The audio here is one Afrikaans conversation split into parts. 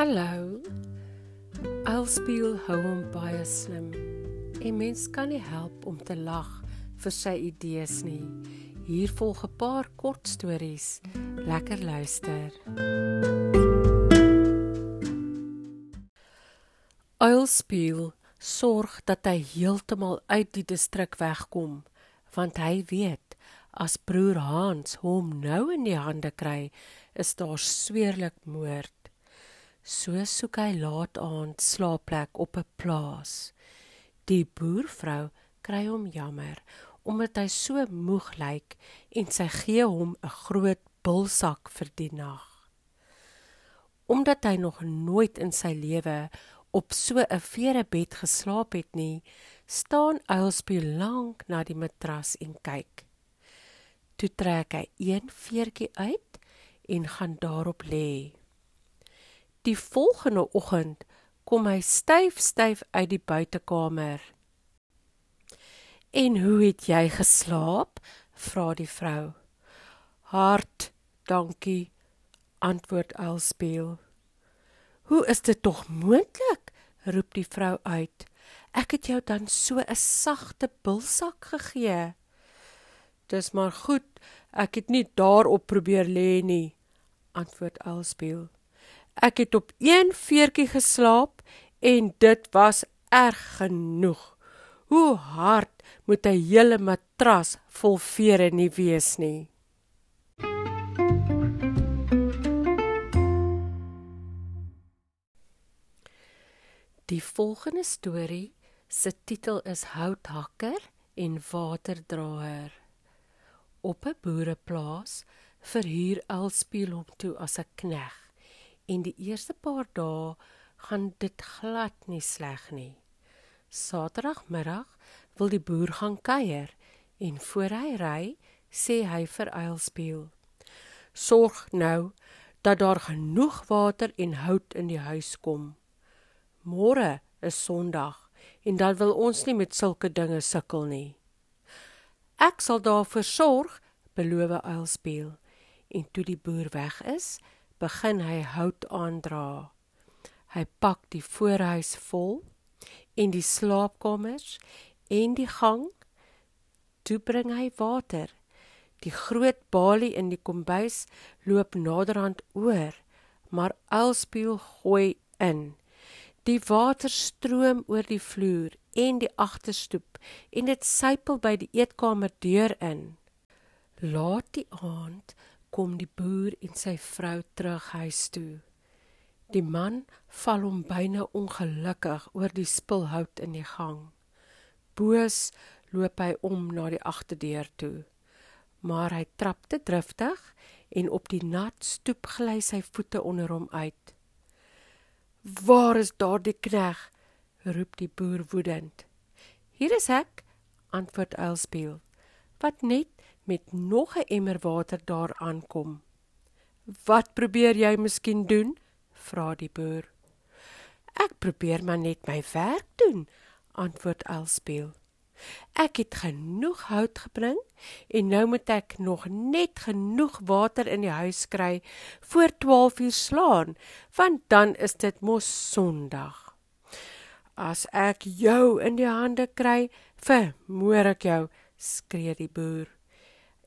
Hallo. Elspeel hou hom baie slim. 'n Mens kan nie help om te lag vir sy idees nie. Hier volg 'n paar kort stories. Lekker luister. Elspeel sorg dat hy heeltemal uit die distrik wegkom, want hy weet as broer Hans hom nou in die hande kry, is daar sweerlik moord. So soek hy laat aand slaapplek op 'n plaas. Die boervrou kry hom jammer omdat hy so moeg lyk en sy gee hom 'n groot bulsak vir die nag. Omdat hy nog nooit in sy lewe op so 'n vere bed geslaap het nie, staan Uilspie lank na die matras en kyk. Toe trek hy een veertjie uit en gaan daarop lê. Die volgende oggend kom hy styf styf uit die buitekamer. "En hoe het jy geslaap?" vra die vrou. "Hard, dankie," antwoord Elspeel. "Hoe is dit tog moontlik?" roep die vrou uit. "Ek het jou dan so 'n sagte bulsak gegee." "Dis maar goed, ek het nie daarop probeer lê nie," antwoord Elspeel. Ek het op een veertjie geslaap en dit was erg genoeg. Hoe hard moet 'n hele matras vol vere nie wees nie? Die volgende storie se titel is Houthakker en Waterdraer. Op 'n boereplaas verhuur Elspeel hom toe as 'n knegg en die eerste paar dae gaan dit glad nie sleg nie. Saterdagmiddag wil die boer gaan kuier en voor hy ry, sê hy vir Eilspeel: "Sorg nou dat daar genoeg water en hout in die huis kom. Môre is Sondag en dan wil ons nie met sulke dinge sukkel nie." "Ek sal daarvoor sorg," beloof Eilspeel. En toe die boer weg is, begin hy hout aandra. Hy pak die voorhuis vol en die slaapkamers en die gang. Toe bring hy water. Die groot balie in die kombuis loop naderhand oor, maar Elspeel gooi in. Die water stroom oor die vloer en die agterstoep en dit sypel by die eetkamer deur in. Laat die aand kom die boer en sy vrou terug huis toe. Die man val hom byna ongelukkig oor die spilhout in die gang. Boos loop hy om na die agterdeur toe. Maar hy trap te driftig en op die nat stoep gly sy voete onder hom uit. "Waar is daardie knegg?" roep die boer woedend. "Hier is ek," antwoord Elspeel, wat net met nog 'n emmer water daar aankom. "Wat probeer jy miskien doen?" vra die boer. "Ek probeer maar net my werk doen," antwoord Elspeel. "Ek het genoeg hout gebring en nou moet ek nog net genoeg water in die huis kry voor 12 uur slaan, want dan is dit mos Sondag." As ek jou in die hande kry, vermoor ek jou, skree die boer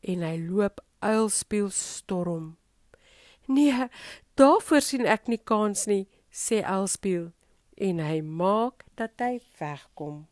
en hy loop uilspeel storm. Nee, daarvoor sien ek nie kans nie, sê uilspeel en hy maak dat hy wegkom.